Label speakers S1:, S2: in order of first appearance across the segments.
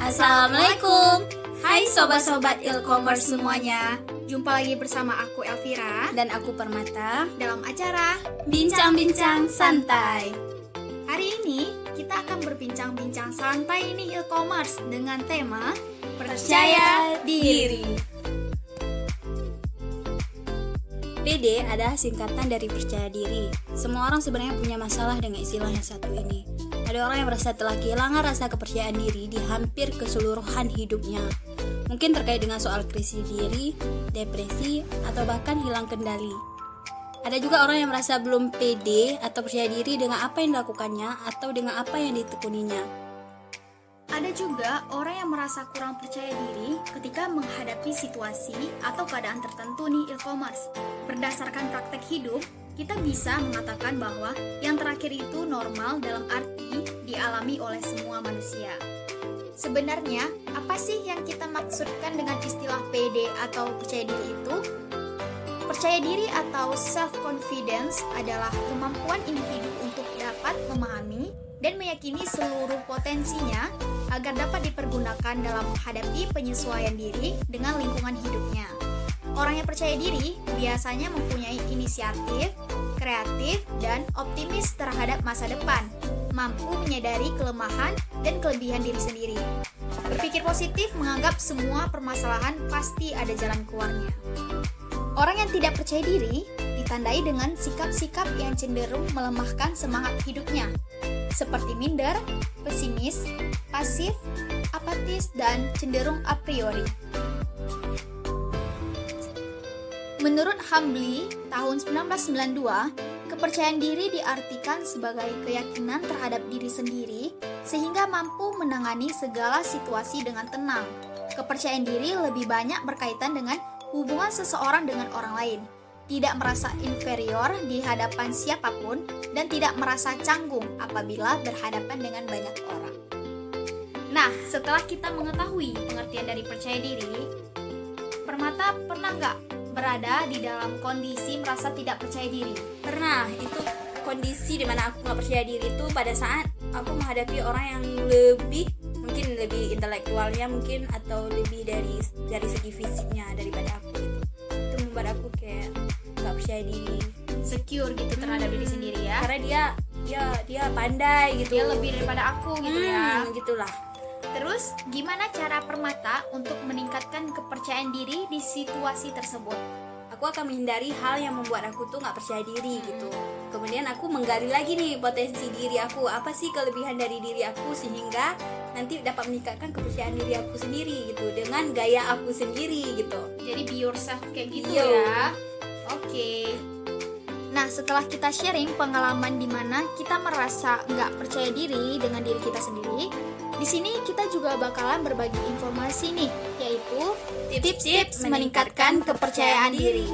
S1: Assalamualaikum. Hai sobat-sobat e-commerce semuanya.
S2: Jumpa lagi bersama aku Elvira.
S1: Dan aku Permata.
S2: Dalam acara
S1: Bincang-bincang santai.
S2: Hari ini kita akan berbincang-bincang santai ini e-commerce dengan tema
S1: Percaya diri. PD adalah singkatan dari percaya diri. Semua orang sebenarnya punya masalah dengan istilah yang satu ini. Ada orang yang merasa telah kehilangan rasa kepercayaan diri di hampir keseluruhan hidupnya. Mungkin terkait dengan soal krisis diri, depresi, atau bahkan hilang kendali. Ada juga orang yang merasa belum pede atau percaya diri dengan apa yang dilakukannya atau dengan apa yang ditekuninya.
S2: Ada juga orang yang merasa kurang percaya diri ketika menghadapi situasi atau keadaan tertentu nih e-commerce. Berdasarkan praktek hidup, kita bisa mengatakan bahwa yang terakhir itu normal dalam arti dialami oleh semua manusia. Sebenarnya, apa sih yang kita maksudkan dengan istilah PD atau percaya diri itu? Percaya diri atau self-confidence adalah kemampuan individu untuk dapat memahami dan meyakini seluruh potensinya agar dapat dipergunakan dalam menghadapi penyesuaian diri dengan lingkungan hidupnya. Orang yang percaya diri biasanya mempunyai inisiatif, kreatif, dan optimis terhadap masa depan, mampu menyadari kelemahan dan kelebihan diri sendiri. Berpikir positif menganggap semua permasalahan pasti ada jalan keluarnya. Orang yang tidak percaya diri ditandai dengan sikap-sikap yang cenderung melemahkan semangat hidupnya, seperti minder, pesimis, pasif, apatis, dan cenderung a priori. Menurut Humbly, tahun 1992, kepercayaan diri diartikan sebagai keyakinan terhadap diri sendiri sehingga mampu menangani segala situasi dengan tenang. Kepercayaan diri lebih banyak berkaitan dengan hubungan seseorang dengan orang lain, tidak merasa inferior di hadapan siapa pun, dan tidak merasa canggung apabila berhadapan dengan banyak orang. Nah, setelah kita mengetahui pengertian dari percaya diri, Permata pernah nggak berada di dalam kondisi merasa tidak percaya diri?
S1: Pernah, itu kondisi di mana aku nggak percaya diri itu pada saat aku menghadapi orang yang lebih mungkin lebih intelektualnya mungkin atau lebih dari dari segi fisiknya daripada aku gitu. Itu membuat aku kayak nggak percaya diri
S2: Secure gitu terhadap diri sendiri ya?
S1: karena dia dia dia pandai gitu
S2: Dia lebih daripada aku gitu ya.
S1: Hmm, gitulah
S2: Terus, gimana cara Permata untuk meningkatkan kepercayaan diri di situasi tersebut?
S1: aku akan menghindari hal yang membuat aku tuh nggak percaya diri gitu kemudian aku menggali lagi nih potensi diri aku apa sih kelebihan dari diri aku sehingga nanti dapat meningkatkan kepercayaan diri aku sendiri gitu dengan gaya aku sendiri gitu
S2: Jadi be yourself kayak gitu
S1: Yo.
S2: ya. Oke. Nah, setelah kita sharing pengalaman di mana kita merasa nggak percaya diri dengan diri kita sendiri, di sini kita juga bakalan berbagi informasi nih, yaitu tips-tips meningkatkan kepercayaan diri.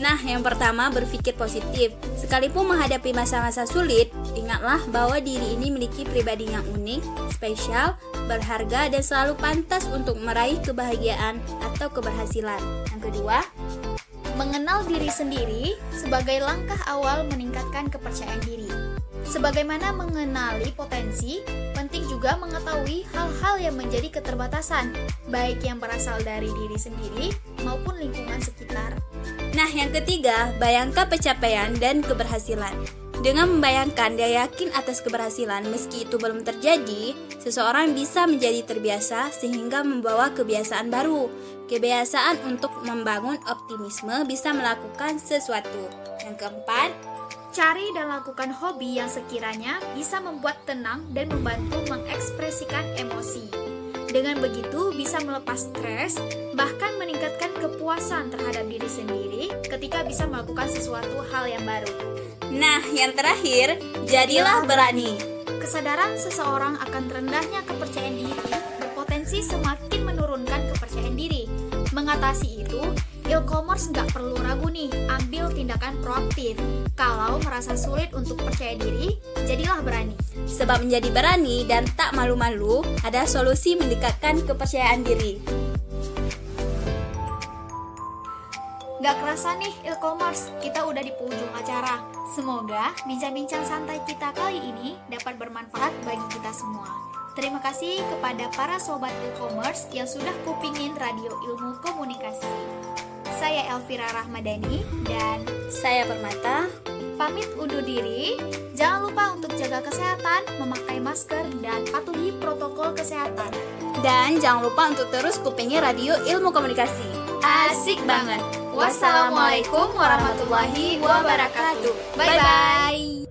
S1: Nah, yang pertama berpikir positif. Sekalipun menghadapi masa-masa sulit, ingatlah bahwa diri ini memiliki pribadi yang unik, spesial, berharga, dan selalu pantas untuk meraih kebahagiaan atau keberhasilan. Yang kedua,
S2: Mengenal diri sendiri sebagai langkah awal meningkatkan kepercayaan diri. Sebagaimana mengenali potensi, penting juga mengetahui hal-hal yang menjadi keterbatasan, baik yang berasal dari diri sendiri maupun lingkungan sekitar.
S1: Nah, yang ketiga, bayangkan pencapaian dan keberhasilan. Dengan membayangkan dia yakin atas keberhasilan meski itu belum terjadi, seseorang bisa menjadi terbiasa sehingga membawa kebiasaan baru. Kebiasaan untuk membangun optimisme bisa melakukan sesuatu. Yang keempat,
S2: Cari dan lakukan hobi yang sekiranya bisa membuat tenang dan membantu mengekspresikan emosi. Dengan begitu bisa melepas stres, bahkan meningkatkan kepuasan terhadap diri sendiri ketika bisa melakukan sesuatu hal yang baru.
S1: nah yang terakhir, jadilah berani.
S2: Kesadaran seseorang akan rendahnya kepercayaan diri berpotensi semakin menurunkan kepercayaan diri. Mengatasi itu, e-commerce nggak perlu ragu nih, ambil tindakan proaktif. Kalau merasa sulit untuk percaya diri, jadilah berani.
S1: Sebab menjadi berani dan tak malu-malu ada solusi meningkatkan kepercayaan diri.
S2: Gak kerasa nih e-commerce, kita udah di penghujung acara. Semoga bincang-bincang santai kita kali ini dapat bermanfaat bagi kita semua. Terima kasih kepada para sobat e-commerce yang sudah kupingin Radio Ilmu Komunikasi. Saya Elvira Rahmadani dan
S1: Saya Permata.
S2: pamit undur diri. Jangan lupa untuk jaga kesehatan, memakai masker, dan patuhi protokol kesehatan.
S1: Dan jangan lupa untuk terus kupingi Radio Ilmu Komunikasi.
S2: Asik banget. Wassalamualaikum warahmatullahi wabarakatuh. Bye-bye.